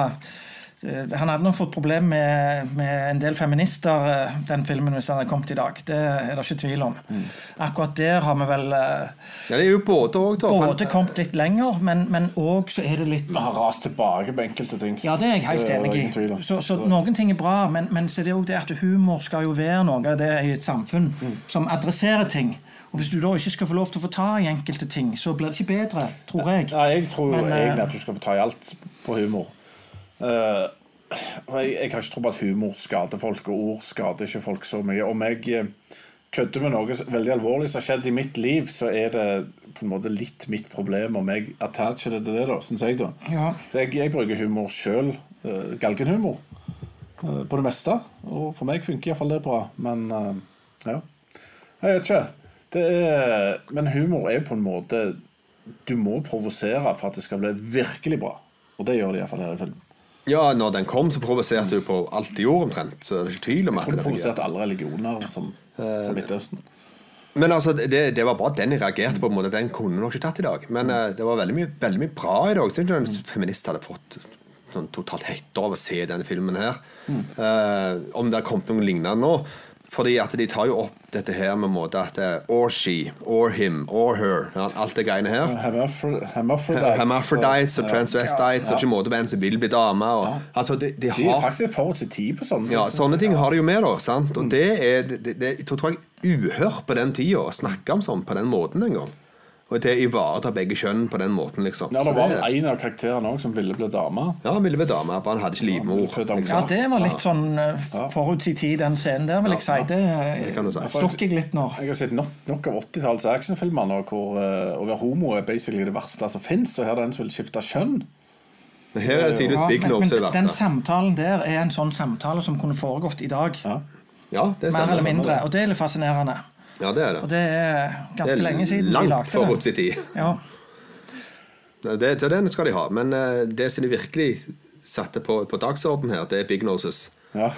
eh, Han hadde nok fått problem med, med en del feminister, eh, den filmen, hvis den hadde kommet i dag. Det er det ikke tvil om. Mm. Akkurat der har vi vel eh, Ja, det er jo både og. da. både kommet litt lenger, men òg så er det litt Vi har rast tilbake på enkelte ting. Ja, det er jeg helt enig i. Så, så noen ting er bra, men, men så er det òg det at humor skal jo være noe det i et samfunn Mm. som adresserer ting. Og Hvis du da ikke skal få lov til å få ta i enkelte ting, så blir det ikke bedre, tror jeg. Nei, jeg tror Men, eh, egentlig at du skal få ta i alt på humor. Uh, jeg, jeg har ikke tro på at humor skader folk, og ord skader ikke folk så mye. Om jeg eh, kødder med noe veldig alvorlig som har skjedd i mitt liv, så er det på en måte litt mitt problem om jeg attacher det til det, da, syns jeg. da. Ja. Så jeg, jeg bruker humor sjøl. Uh, galgenhumor. på det meste. Og for meg funker iallfall det bra. Men uh, ja. Jeg vet ikke. Er, men humor er på en måte Du må provosere for at det skal bli virkelig bra. Og det gjør det iallfall her i filmen. Ja, når den kom, så provoserte du på alt de gjorde, omtrent. Så det er ikke tvil om Jeg at tror det det provoserte alle religioner som, fra Midtøsten. Men altså, det, det var bare den jeg reagerte på. på en måte. Den kunne du nok ikke tatt i dag. Men uh, det var veldig mye, veldig mye bra i dag. Så en feminist hadde fått sånn totalt hetta av å se denne filmen her. Uh, om det har kommet noe lignende nå. Fordi at de tar jo opp dette her med måte at det er or she, or him, or her. Alt det greiene her. Hermafro- Hermaphrodites. Hermaphrodites og transvestites og ikke måte på en som vil bli dame. Altså, de, de De er faktisk faktisk forut sin tid på sånne ting. Ja, sånne ting har de jo med, da. sant? Og det er det, det, det, jeg tror jeg uhørt på den tida å snakke om sånn på den måten en gang. Og det ivaretar ivareta begge kjønn på den måten, liksom. Ja, Det var det- en av karakterene òg som ville bli dame. Ja, han ville bli dame, bare han hadde ikke livmor. Liksom. Ja, det var litt sånn forutsi forut sin tid, den scenen der, vil jeg si. Det, Det si. stokk jeg litt nå. Jeg har sett nok, nok av 80-tallets actionfilmer nå hvor eh, å være homo er basically det verste som fins. Og her er det en som vil skifte kjønn. Men her er det tydeligvis Ja, Big men, Nose det men den samtalen der er en sånn samtale som kunne foregått i dag. Ja. det stemmer. Mer eller mindre. Og det er litt fascinerende. Ja, det er det. Og det. er ganske Det lenge er siden de langt lagde forut den. sin tid. Ja. Det, til den skal de ha. Men eh, det som de virkelig satte på, på dagsorden her, det er Big Noses. Ja.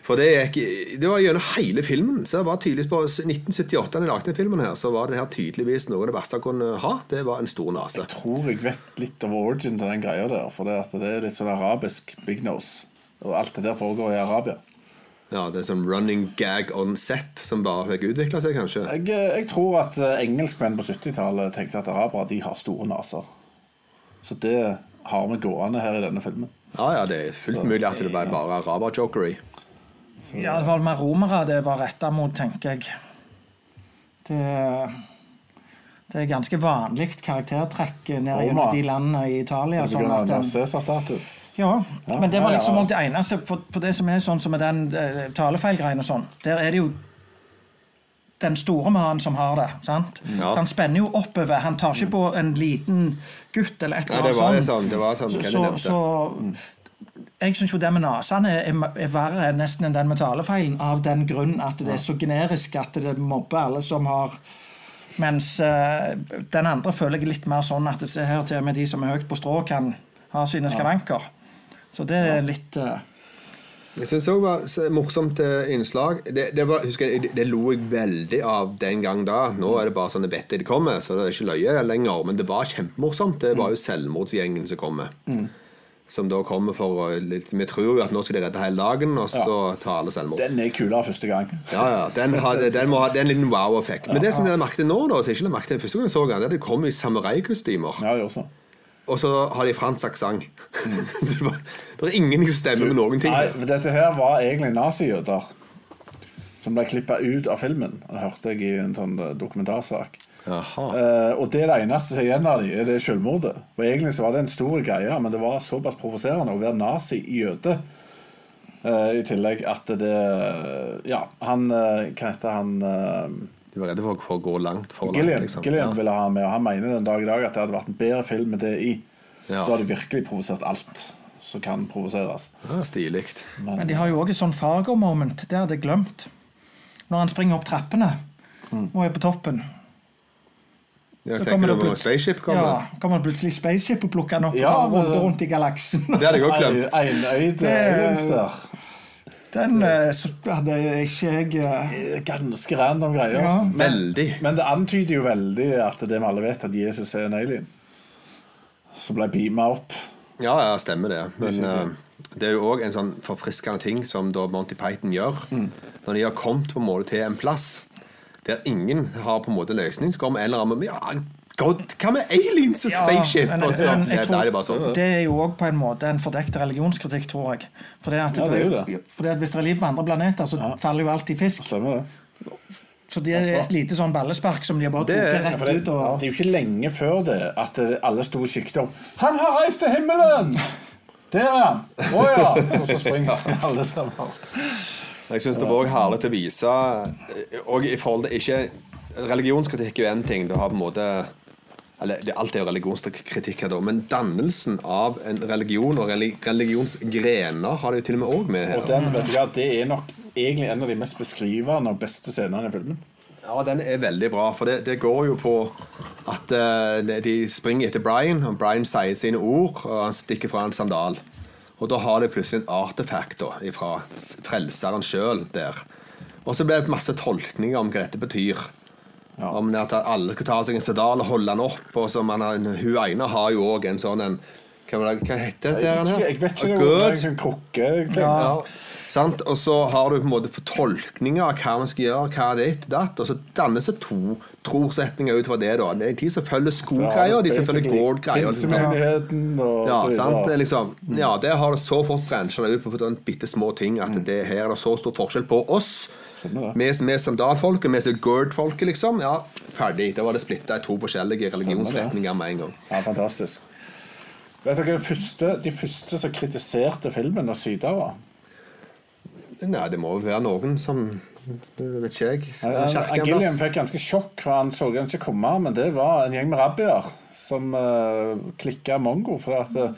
For det gikk Det var gjennom hele filmen. Så det var tydeligvis På 1978 da de lagde den filmen her, så var det her tydeligvis noe av det verste han kunne ha. Det var en stor nese. tror jeg vet litt av origin til den greia der. For det, at det er litt sånn arabisk big nose. Og alt det der foregår i Arabia. Ja, det er sånn running gag on set som bare fikk utvikla seg, kanskje. Jeg, eh, jeg tror at eh, engelskmenn på 70-tallet tenkte at arabere de har store naser. Så det har vi gående her i denne filmen. Ja, ja, det er fullt mulig at det var bare araber-jokery. ja, det var mer romere det var retta mot, tenker jeg. Det, det er ganske vanlig karaktertrekk nede i de landene i Italia. Sånn at Cæsar-statue. Ja, men det var liksom òg det eneste. For, for det som er sånn som med den uh, talefeilgreien og sånn, der er det jo den store mannen som har det. sant? Ja. Så Han spenner jo oppover. Han tar ikke på en liten gutt eller et eller det var annet sånt sånn, det var sånn Så, så, jeg syns jo det med nesene er, er verre nesten enn den med talefeilen, av den grunn at det er så generisk at det mobber alle som har Mens uh, den andre føler jeg litt mer sånn at det ser her til og med de som er høyt på strå, kan ha sine skavanker. Så det er litt uh... Jeg syns det var et morsomt eh, innslag. Det, det, var, husker jeg, det, det lo jeg veldig av den gang da. Nå er det bare sånn jeg vet det kommer, så det er ikke løye lenger. Men det var kjempemorsomt. Det var jo selvmordsgjengen som kommer. Som da kommer for Vi tror jo at nå skal de redde hele dagen, og så tar alle selvmord. Den er kulere første gang. Ja, ja, den, har, den må ha det en liten wow-effekt. Men det som jeg merket nå, da, så jeg ikke merket første gang jeg så den, det er at de kommer i samuraikostymer. Ja, jeg gjør så. Og så har de fransk aksent. [laughs] Så det det er ingenting som stemmer med noen ting. Nei, dette her var egentlig nazijøder som ble klippa ut av filmen. Det hørte jeg i en sånn eh, dokumentarsak. Eh, og det er det eneste som er igjen av dem, er det selvmordet. Og egentlig så var det en stor greie, men det var såpass provoserende å være nazi-jøde. Eh, I tillegg at det Ja, han eh, Hva heter han eh, De var redde for, for å gå langt for Gillian, langt. Liksom. Gillian ja. ville ha med, og han mener den dag i dag at det hadde vært en bedre film med det i. Ja. Da hadde de virkelig provosert alt som kan provoseres. ja, Stilig. Men de har jo òg et sånn Fargo-moment. Det hadde jeg glemt. Når han springer opp trappene og er på toppen. Ja, Så tenker kommer du det på plutselig- Spaceship kommer? Ja, kommer plutselig spaceship og plukker han opp Ja, og runder rundt i galaksen. Det hadde jeg òg glemt. Einøyde Det- der. Den eh, hadde ikke jeg eh, Ganske random greier. Ja. Veldig. men det antyder jo veldig at det vi alle vet, at Jesus er en alien. Som ble beama opp. Ja, ja, stemmer det. Men eh, det er jo òg en sånn forfriskende ting som da Monty Python gjør. Mm. Når de har kommet på en måte til en plass der ingen har på en måte løsning, så kommer en eller annen med ja, God, Hva med aliens og Ja, spaceship? men- men jeg tror- det sånn. Det er jo òg på en måte en fordekt religionskritikk, tror jeg. For at Ja, det er jo det. Fordi at Hvis det er liv på andre planeter, så faller jo alltid fisk. Stemmer det? Så det er et lite sånn ballespark som de har bare tatt rett det, ut. Og, det er jo ikke lenge før det at alle sto og siktet om Han har reist til himmelen! Der er han! Å ja! Og så springer [laughs] alle sammen. Jeg syns det var herlig å vise eh, Og i forhold til ikke Religionskritikk er jo én ting. Du har på en måte eller det, Alt er jo religionskritikk her, da, men dannelsen av en religion og religionsgrener har de jo til og med òg med her. Og den, vet du hva, Det er nok egentlig en av de mest beskrivende og beste scenene i filmen. Ja, den er veldig bra, for det, det går jo på at uh, de springer etter Brian, og Brian sier sine ord, og han stikker fra en sandal. Og da har de plutselig en artefakt da, fra frelseren sjøl der. Og så blir det masse tolkninger om hva dette betyr. Om det at alle skal ta seg en sedal og holde den opp. Og så man har, hun ene har jo òg en sånn en Hva, hva heter det? Jeg, her? vet ikke- jeg vet ikke en krukke. Ja. Ja. Sant? Og så har du på en måte fortolkninger av hva man skal gjøre, hva det er etter datt, og så dannes det to trosretninger ut fra det. da Det er de som følger skogreier, og de som følger gårdgreier. Liksom. Ja, liksom, ja, det har det så fort bransja ut på bitte små ting at det her er det så stor forskjell på oss. Vi som er sandalfolk og vi som er Gerd-folket, liksom. Ja, ferdig. Da var det splitta i to forskjellige religionsretninger med en gang. Ja, fantastisk. Vet dere, de første, De første som kritiserte filmen da syda var Nei, det må jo være noen som Det vet ikke jeg. Kjerken Gilliam fikk ganske sjokk, for han så den ikke komme. Men det var en gjeng med rabbier som uh, klikka mongo. For at uh,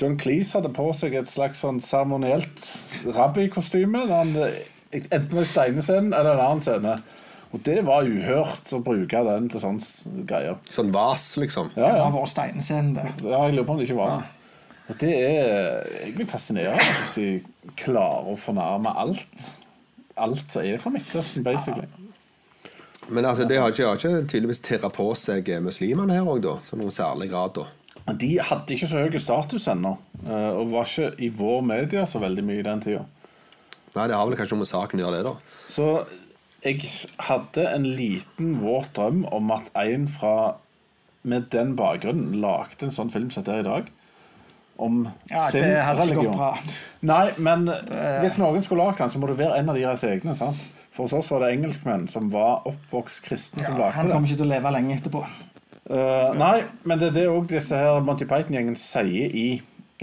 John Cleese hadde på seg et slags sånn seremonielt rabbikostyme. eh, Enten i steinescenen eller en annen scene. Og det var uhørt å bruke den til sånne greier. Sånn vas, liksom. Ja, Det var vår steinescene, det. Ja, jeg lurer på om det ikke var det. Og det er egentlig fascinerende hvis de klarer å fornærme alt. Alt som er fra Midtøsten, basically. Men altså, det har ikke, har ikke tydeligvis tirra på seg eh, muslimene her òg, da? Så noen særlig grad, da. De hadde ikke så høy status ennå, eh, og var ikke i vår media så veldig mye i den tida. Nei, det har vel kanskje noe med saken å gjøre, det, da. Så jeg hadde en liten våt drøm om at en fra med den bakgrunnen lagde en sånn film som dette er i dag. Om Ja, sin det hadde ikke gått bra. Nei, men hvis noen skulle lagd den, så må det være en av deres egne. sant? For hos oss var det engelskmenn som var oppvokst kristne, som lagde lagde han det. kommer ikke til å leve lenge etterpå. Uh, nei, men det er det òg disse her Monty Python-gjengen sier i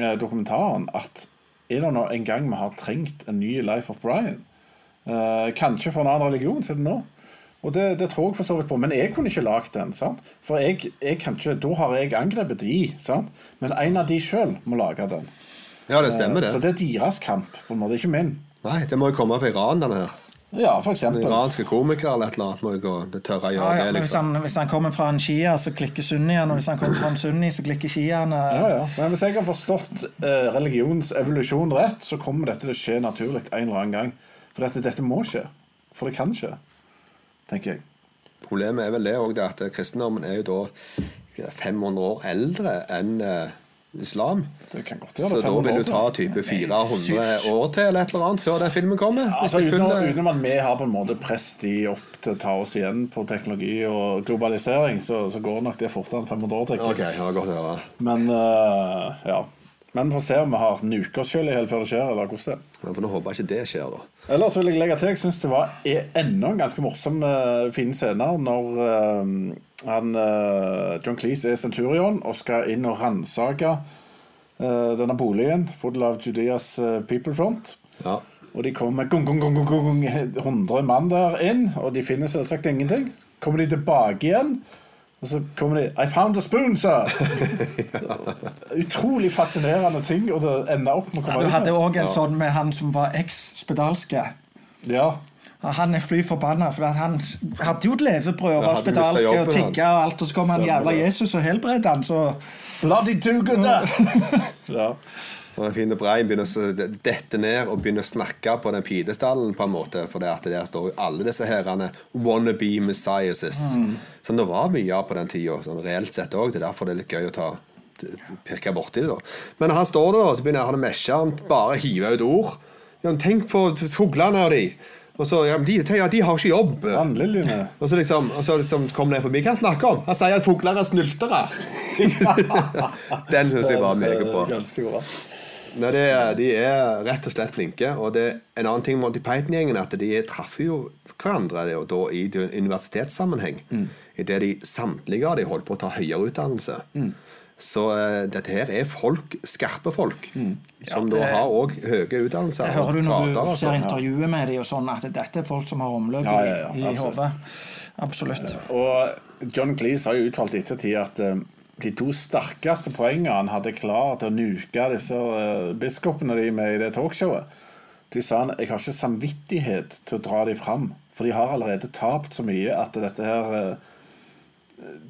uh, dokumentaren. At er det nå en gang vi har trengt en ny Life of Brian? Uh, kanskje for en annen religion, så er det nå. Og det, det tror jeg for så vidt på. Men jeg kunne ikke lagd den. sant? For jeg, jeg kan ikke, da har jeg angrepet de. sant? Men en av de sjøl må lage den. Ja, det stemmer, det. Så det. er deres kamp, på en måte, ikke min. Nei, det må jo komme fra Iran, denne her. Ja, for eksempel. Iranske komikere eller et eller annet må jo gå det tørre å Ja, gjøre ja, det, Liksom. hvis, han, hvis han kommer fra en shia, så klikker sunniene. Og hvis han kommer fra en sunni, så klikker shiaene. Ja, ja. Men hvis jeg har forstått eh, religionens evolusjon rett, så kommer dette til å skje naturlig en eller annen gang. For dette, dette må skje. For det kan skje, tenker jeg. Problemet er vel det òg, at kristendommen er jo da 500 år eldre enn eh, islam. Det kan godt Så gjøre det. da vil du ta type 400 år til eller et eller annet før den filmen kommer. Ja, altså, utenom, at vi har på en måte presset de opp til å ta oss igjen på teknologi og globalisering, så, så går nok det fortere enn 500 år. Okay, ja, godt å høre. Men uh, ja. Men vi får se om vi har nuket oss sjøl i hjel før det skjer. eller hvordan det er. Ja, for Nå håper jeg ikke det skjer, da. Ellers vil jeg legge til Jeg syns det var er enda en ganske morsom uh, fin scener når uh, han, uh, John Cleese er centurion og skal inn og ransake denne boligen full av Judeas People Front. Ja. Og de kommer med gung, gung, gung, gung, 100 mann der inn, og de finner selvsagt ingenting. Kommer de tilbake igjen, og så kommer de I found a spoon, sir! [laughs] Utrolig fascinerende ting, og det ender opp med å Ja, komme du hadde òg en sånn med han som var eks-spedalske. Ja. Han er fly forbanna, for han hadde jo et levebrød og var spedalsk og tigga og alt, og så kom han jævla. Jesus og helbredte han, så Bloody do good da! ja. [laughs] Og jeg og Brian begynner å dette ned og begynner å snakke på den pidestallen, på en måte, for det at der står jo alle disse herrene wannabe messiases. så det var mye av på den tida, sånn reelt sett òg. Det er derfor det er litt gøy å ta pirke borti det. da Men han står der, og så begynner han å mesje, han bare hiver ut ord. Ja, tenk på fuglene og de. Og så, ja, de, ja, de har ikke jobb. Vannliljene. Og så liksom, og så liksom kom det forbi. Hva han snakker om? Han sier at fugler er snyltere. [laughs] Den syns jeg var meget bra. Ganske bra. Nei, det, de er rett og slett flinke. Og det, en annen ting med Monty Python-gjengen at de traff jo hverandre det, og da i universitetssammenheng. I det de samtlige av de holdt på å ta høyere utdannelse. Så uh, dette her er folk, skarpe folk, som det- da har òg høye utdannelser. det hører du når du og ser intervjuet med dem, og sånn, at dette er folk som har omløp Ja, ja, ja, i, hodet. Absolutt. Og John Cleese har jo uttalt i ettertid at uh, de to sterkeste poengene han hadde klar til å nuke disse uh, biskopene de med i det talkshowet, de sa han jeg har ikke samvittighet til å dra dem fram, for de har allerede tapt så mye at dette her uh,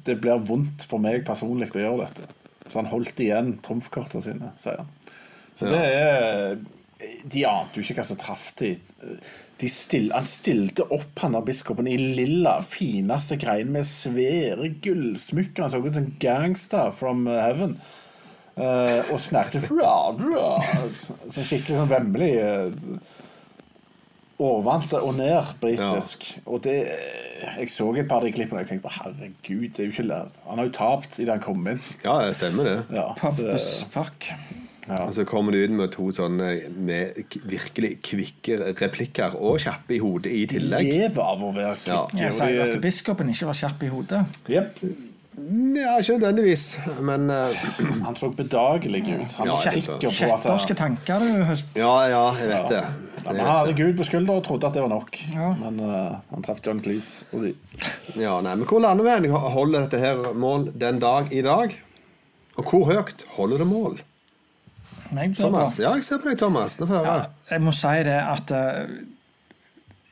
Det blir vondt for meg personlig å gjøre dette. Så han holdt igjen trumfkortene sine, sier han. Så det er De ante jo ikke hva som traff de. de still, han stilte opp han der biskopen i lilla, fineste grein med svære gullsmykker. Han så ut som en gangster from heaven. Uh, og snakket hurra, sånn skikkelig sånn vemmelig. Uh, Overvante og ned britisk. Og det Jeg så et par av de klippene og jeg tenkte på herregud, det er jo ikke lært. Han har jo tapt idet han kom inn. Ja, det stemmer det. Ja, Pop fuck. Ja. Og så kommer du ut med to sånne med virkelig kvikke replikker og kjappe i hodet i tillegg. lever av å være Ja. Jeg sier jo at biskopen ikke var kjapp i hodet. Yep. Ja, ikke nødvendigvis, men uh... Han så bedagelig ut. Han Ja, var jeg- sikker på at Kjetterske tanker, du. Ja, ja, jeg vet det. Ja, men Han hadde Gud på skuldra og trodde at det var nok. Ja. Men uh, han traff John Cleese. Og de. Ja, nei, men hvor lander vi? Holder dette her mål den dag i dag? Og hvor høyt holder det mål? Jeg. Thomas? Ja, jeg ser på deg, Thomas. Nå får jeg Ja, jeg må si det at uh,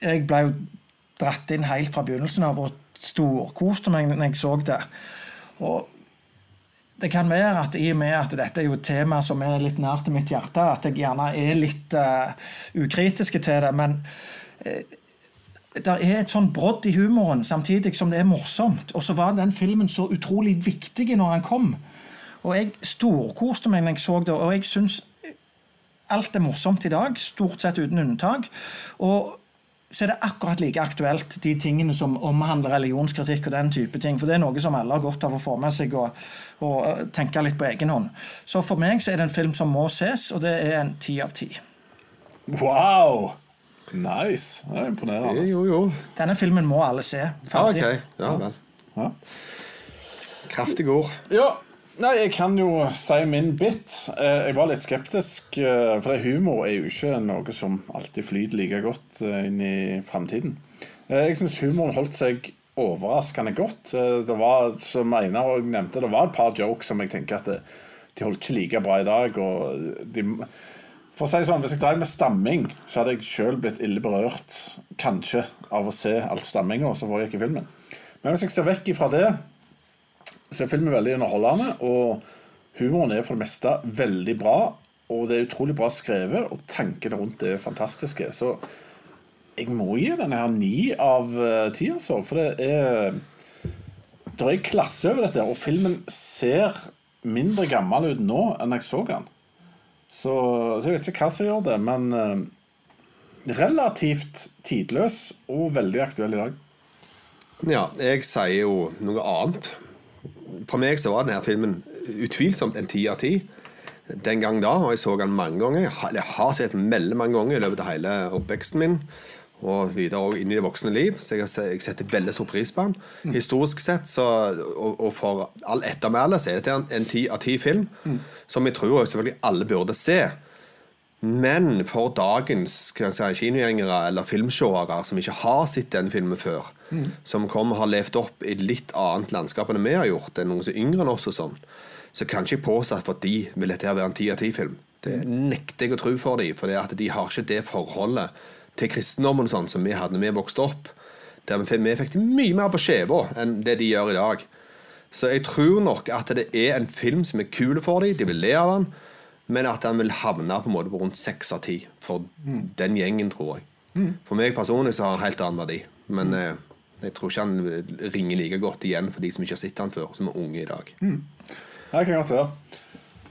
jeg ble jo dratt inn helt fra begynnelsen av og storkoste meg når jeg så det. Og det kan være at i og med at dette er jo et tema som er litt nær til mitt hjerte, at jeg gjerne er litt uh, ukritiske til det, men uh, det er et sånn brodd i humoren samtidig som det er morsomt. Og så var den filmen så utrolig viktig når han kom. Og jeg storkoste meg når jeg så det, og jeg syns alt er morsomt i dag, stort sett uten unntak. Og så er det akkurat like aktuelt, de tingene som omhandler religionskritikk og den type ting. For det er noe som alle har godt av å få med seg og, og eh, tenke litt på egen hånd. Så for meg så er det en film som må ses, og det er en ti av ti. Wow! Nice. Det er imponerende. Jo, jo. Denne filmen må alle se. Ferdig. Ah, ok. Ja vel. Ja. Kraftige ord. Ja, nei, jeg kan jo si min bit. Eh, Jeg var litt skeptisk, eh, for humor er jo ikke noe som alltid flyter like godt eh, inn i framtiden. Jeg syns humoren holdt seg overraskende godt. Det var, som Einar òg nevnte, det var et par jokes som jeg tenker at de holdt ikke like bra i dag. og de for å si sånn, Hvis jeg drev med stamming, så hadde jeg sjøl blitt ille berørt kanskje av å se alt stamminga som foregikk i filmen. Men hvis jeg ser vekk ifra det, så er filmen veldig underholdende. Og humoren er for det meste veldig bra. Og det er utrolig bra skrevet, og tankene rundt det er fantastiske. Så jeg må gi denne her ni av eh, ti, altså. For det er er klasse over dette, og filmen ser mindre gammel ut nå enn jeg så den. Så, så jeg vet ikke hva som gjør det, men eh, relativt tidløs og veldig aktuell i dag. Ja, jeg sier jo noe annet. For meg så var denne filmen utvilsomt en ti av ti. Den gang da, og jeg så den mange ganger. Jeg har- sett den veldig mange ganger i løpet av hele oppveksten min. Og videre også inn i det voksne liv. Så jeg, jeg setter veldig stor pris på den. Historisk sett, så, og, og for all ettermæle, så er dette en- en ti av ti-film. Som jeg tror selvfølgelig alle burde se. Men for dagens si, kinogjengere eller filmseere som ikke har sett den filmen før, som kommer har levd opp i litt annet landskap enn vi har gjort, det er noen som er yngre enn oss og sånn, så kan ikke jeg påstå at for de vil dette være en ti av ti-film. Det nekter jeg å tro for dem, for de har ikke det forholdet til kristendommen og sånn som vi hadde da vi vokste opp. Der vi fikk, mye mer på skjeva enn det de gjør i dag. Så jeg tror nok at det er en film som er kul for dem, de vil le av den, men at han vil havne på en måte på rundt seks av ti for den gjengen, tror jeg. For meg personlig så har han helt annen verdi, men eh, jeg tror ikke han ringer like godt igjen for de som ikke har sett han før, som er unge i dag. Det kan godt være.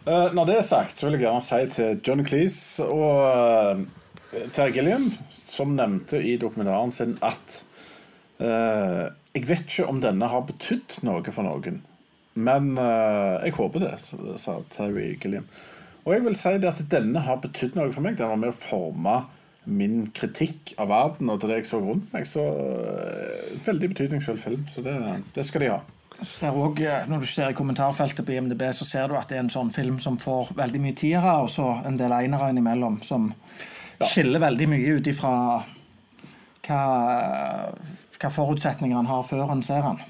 Eh, når det er sagt, så vil jeg gjerne si til John Cleese og uh, Terry Gilliam, som nevnte i dokumentaren sin at uh, Jeg vet ikke om denne har betydd noe for noen, men eh, jeg håper det, sa Terry Gilliam. Og jeg vil si det at denne har betydd noe for meg. Den var med å forme min kritikk av verden og til det jeg så rundt meg. Så eh, veldig betydningsfull film. Så det, det skal de ha. Ser også, eh, når du ser i kommentarfeltet på IMDb, så ser du at det er en sånn film som får veldig mye tiere, og så en del einere innimellom, som skiller veldig mye ut ifra hva, hva forutsetninger han har før han ser han.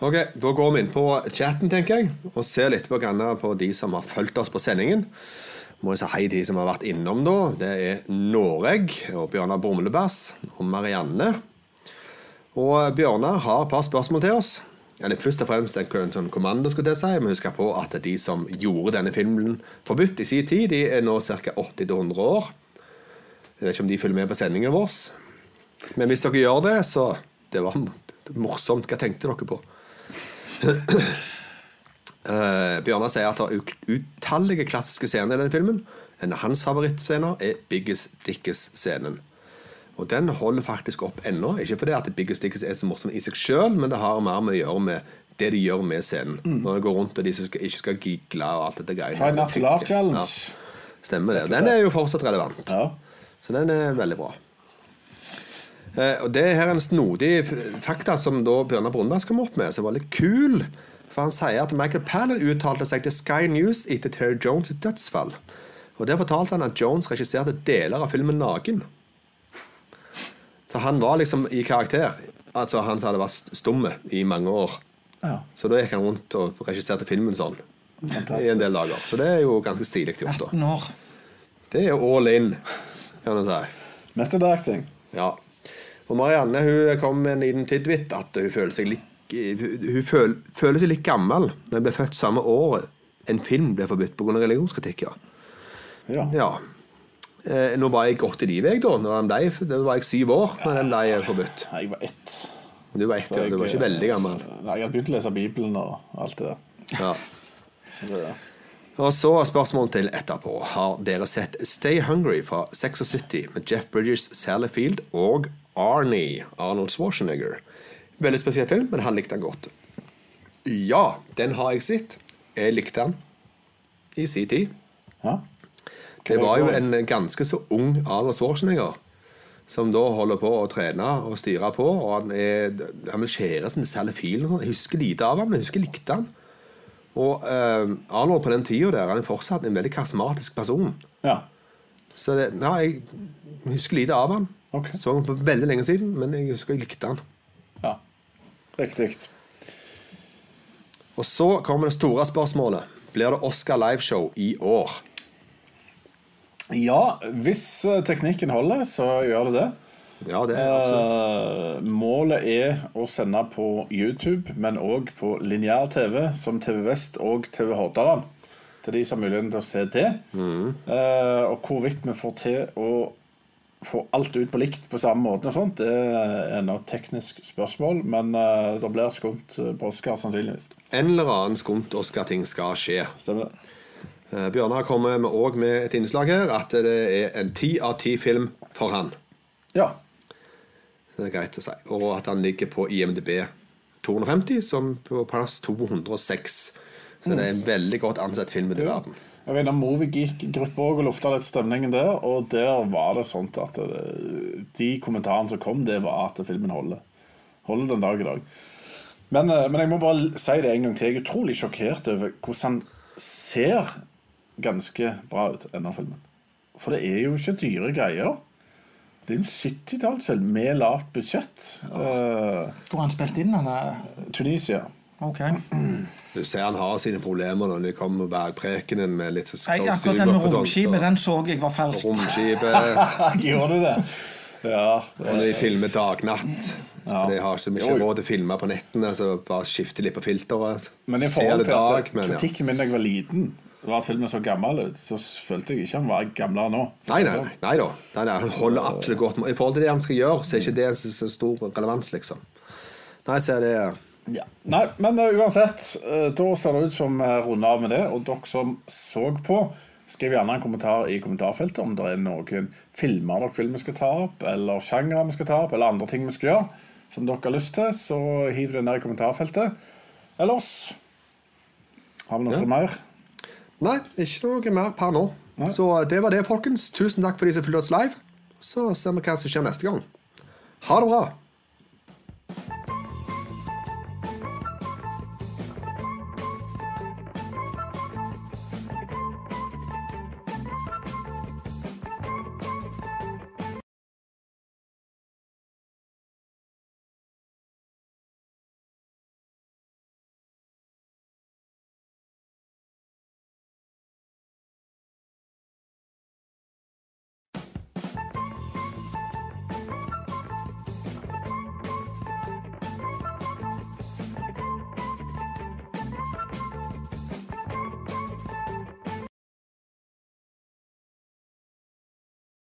Ok, Da går vi inn på chatten, tenker jeg, og ser litt på, på de som har fulgt oss på sendingen. Må jeg si hei til de som har vært innom, da. Det er Noreg og Bjørnar Brumlebass og Marianne. Og Bjørnar har et par spørsmål til oss. Eller Først og fremst en kommando. skulle jeg si. Men husk på at de som gjorde denne filmen forbudt i sin tid, de er nå ca. 80-100 år. Jeg vet ikke om de følger med på sendingen vår. Men hvis dere gjør det, så Det var morsomt. Hva tenkte dere på? Uh, Bjørnar sier at det er utallige klassiske scener i denne filmen. En av hans favorittscener er Biggest Dickes-scenen. Og den holder faktisk opp ennå. Ikke fordi at Biggest Dickes er så morsom i seg sjøl, men det har mer med å gjøre med det de gjør med scenen. Når de går rundt og de skal, ikke skal gigle og alt dette greiene. Try not to laugh challenge. Ja, stemmer det. Den er jo fortsatt relevant. Ja. Så den er veldig bra. Eh, og Det er her en snodig fakta som da Bjørnar Brunberg kom opp med, som var litt kul. For Han sier at Michael Palin uttalte seg til Sky News etter Terry Jones' dødsfall. Og Der fortalte han at Jones regisserte deler av filmen naken. Så han var liksom i karakter. Altså Han som hadde vært stumme i mange år. Ja. Så da gikk han rundt og regisserte filmen sånn i en del dager. Så det er jo ganske stilig gjort. da 18 år. Det er jo all in, kan du si. Method acting. Ja. Og Marianne hun kom med en liten tidbit at hun føler seg litt hun føl, føler seg litt gammel når hun ble født samme år en film ble forbudt pga. religionskritikk. Ja. Ja. ja. Eh, nå var jeg godt i livet, jeg, da. Når den ble, da var jeg syv år da den ble forbudt. Jeg var ett. Du var, ett, ja, du var ikke veldig gammel. Nei, Jeg hadde begynt å lese Bibelen og alt det der. Ja. Så Og så spørsmål til etterpå. Har dere sett Stay Hungry fra 76 med Jeff Bridges, Sally Field og Arnie, Arnold Schwarzenegger? Veldig spesiell film, men han likte den godt. Ja, den har jeg sett. Jeg likte den i sin tid. Ja. Det var jo en ganske så ung Arnold Schwarzenegger som da holder på å trene og styre på. Og han, er, han vil skjære sin. Jeg husker lite av ham, men jeg husker jeg likte han. Og eh, Arnold på den tida der han er fortsatt en veldig karismatisk person. ja. Så det, ja, jeg husker lite av han. Ok. Så han for veldig lenge siden, men jeg husker jeg likte han. ja. Riktig. Og så kommer det store spørsmålet. Blir det Oscar liveshow i år? Ja, hvis eh, teknikken holder, så gjør det det. Ja, det er absolutt. Eh, målet er å sende på YouTube, men òg på lineær TV, som TV Vest og TV Hordaland. Til de som har muligheten til å se det. Eh, og hvorvidt vi får til å få alt ut på likt på samme måte, og sånt, det er et teknisk spørsmål. Men uh, det blir skumt på Oscar, sannsynligvis. En eller annen skumt Oscar-ting skal skje. Stemmer det. Uh, Bjørnar kommer òg med et innslag her at det er en ti av ti film for han. Ja. Det er greit å si. Og at han ligger på IMDb 250, som på plass 206. Så det er en veldig godt ansett film i den verden. Jeg var innom Movigeek-gruppa og lufta litt stemningen der, og der var det sånt at det, de kommentarene som kom, det var at filmen holder. Holder den dag i dag. Men, eh, men jeg må bare si det en gang til. Jeg er utrolig sjokkert over hvordan han ser ganske bra ut, denne filmen. For det er jo ikke dyre greier. Det er en 70-tallsfilm med lavt budsjett. Uh, Hvor har han spilt inn denne? Tunisia. Ok. Du ser han har sine problemer når det kommer bergprekenen med litt sånn Nei, akkurat den med romskipet, den så jeg var falsk. Romskipet [laughs] Gjorde du det? Ja. Og når de filmer dag-natt. For de har ikke mye råd til å filme på nettene, så bare skifte litt på filteret. Men i forhold det til at dag, men ja. kritikken min da jeg var liten, var at filmen så gammel ut, så følte jeg ikke han var gamlere nå. Nei, nei, nei, nei da. Nei, nei, han holder absolutt godt. I forhold til det han skal gjøre, så er ikke det så stor relevans, liksom. Nei, så er det Ja. Nei, men uh, uansett, uh, da ser det ut som vi runder av med det. Og dere som så på, skriv gjerne en kommentar i kommentarfeltet om det er noen filmer dere vil vi skal ta opp, eller sjangere vi skal ta opp, eller andre ting vi skal gjøre som dere har lyst til. Så hiv det ned i kommentarfeltet. Ellers har vi noe Ja. mer? Nei, ikke noe mer per nå. Så det var det, folkens. Tusen takk for de som fulgte oss live. Så ser vi hva som skjer neste gang. Ha det bra.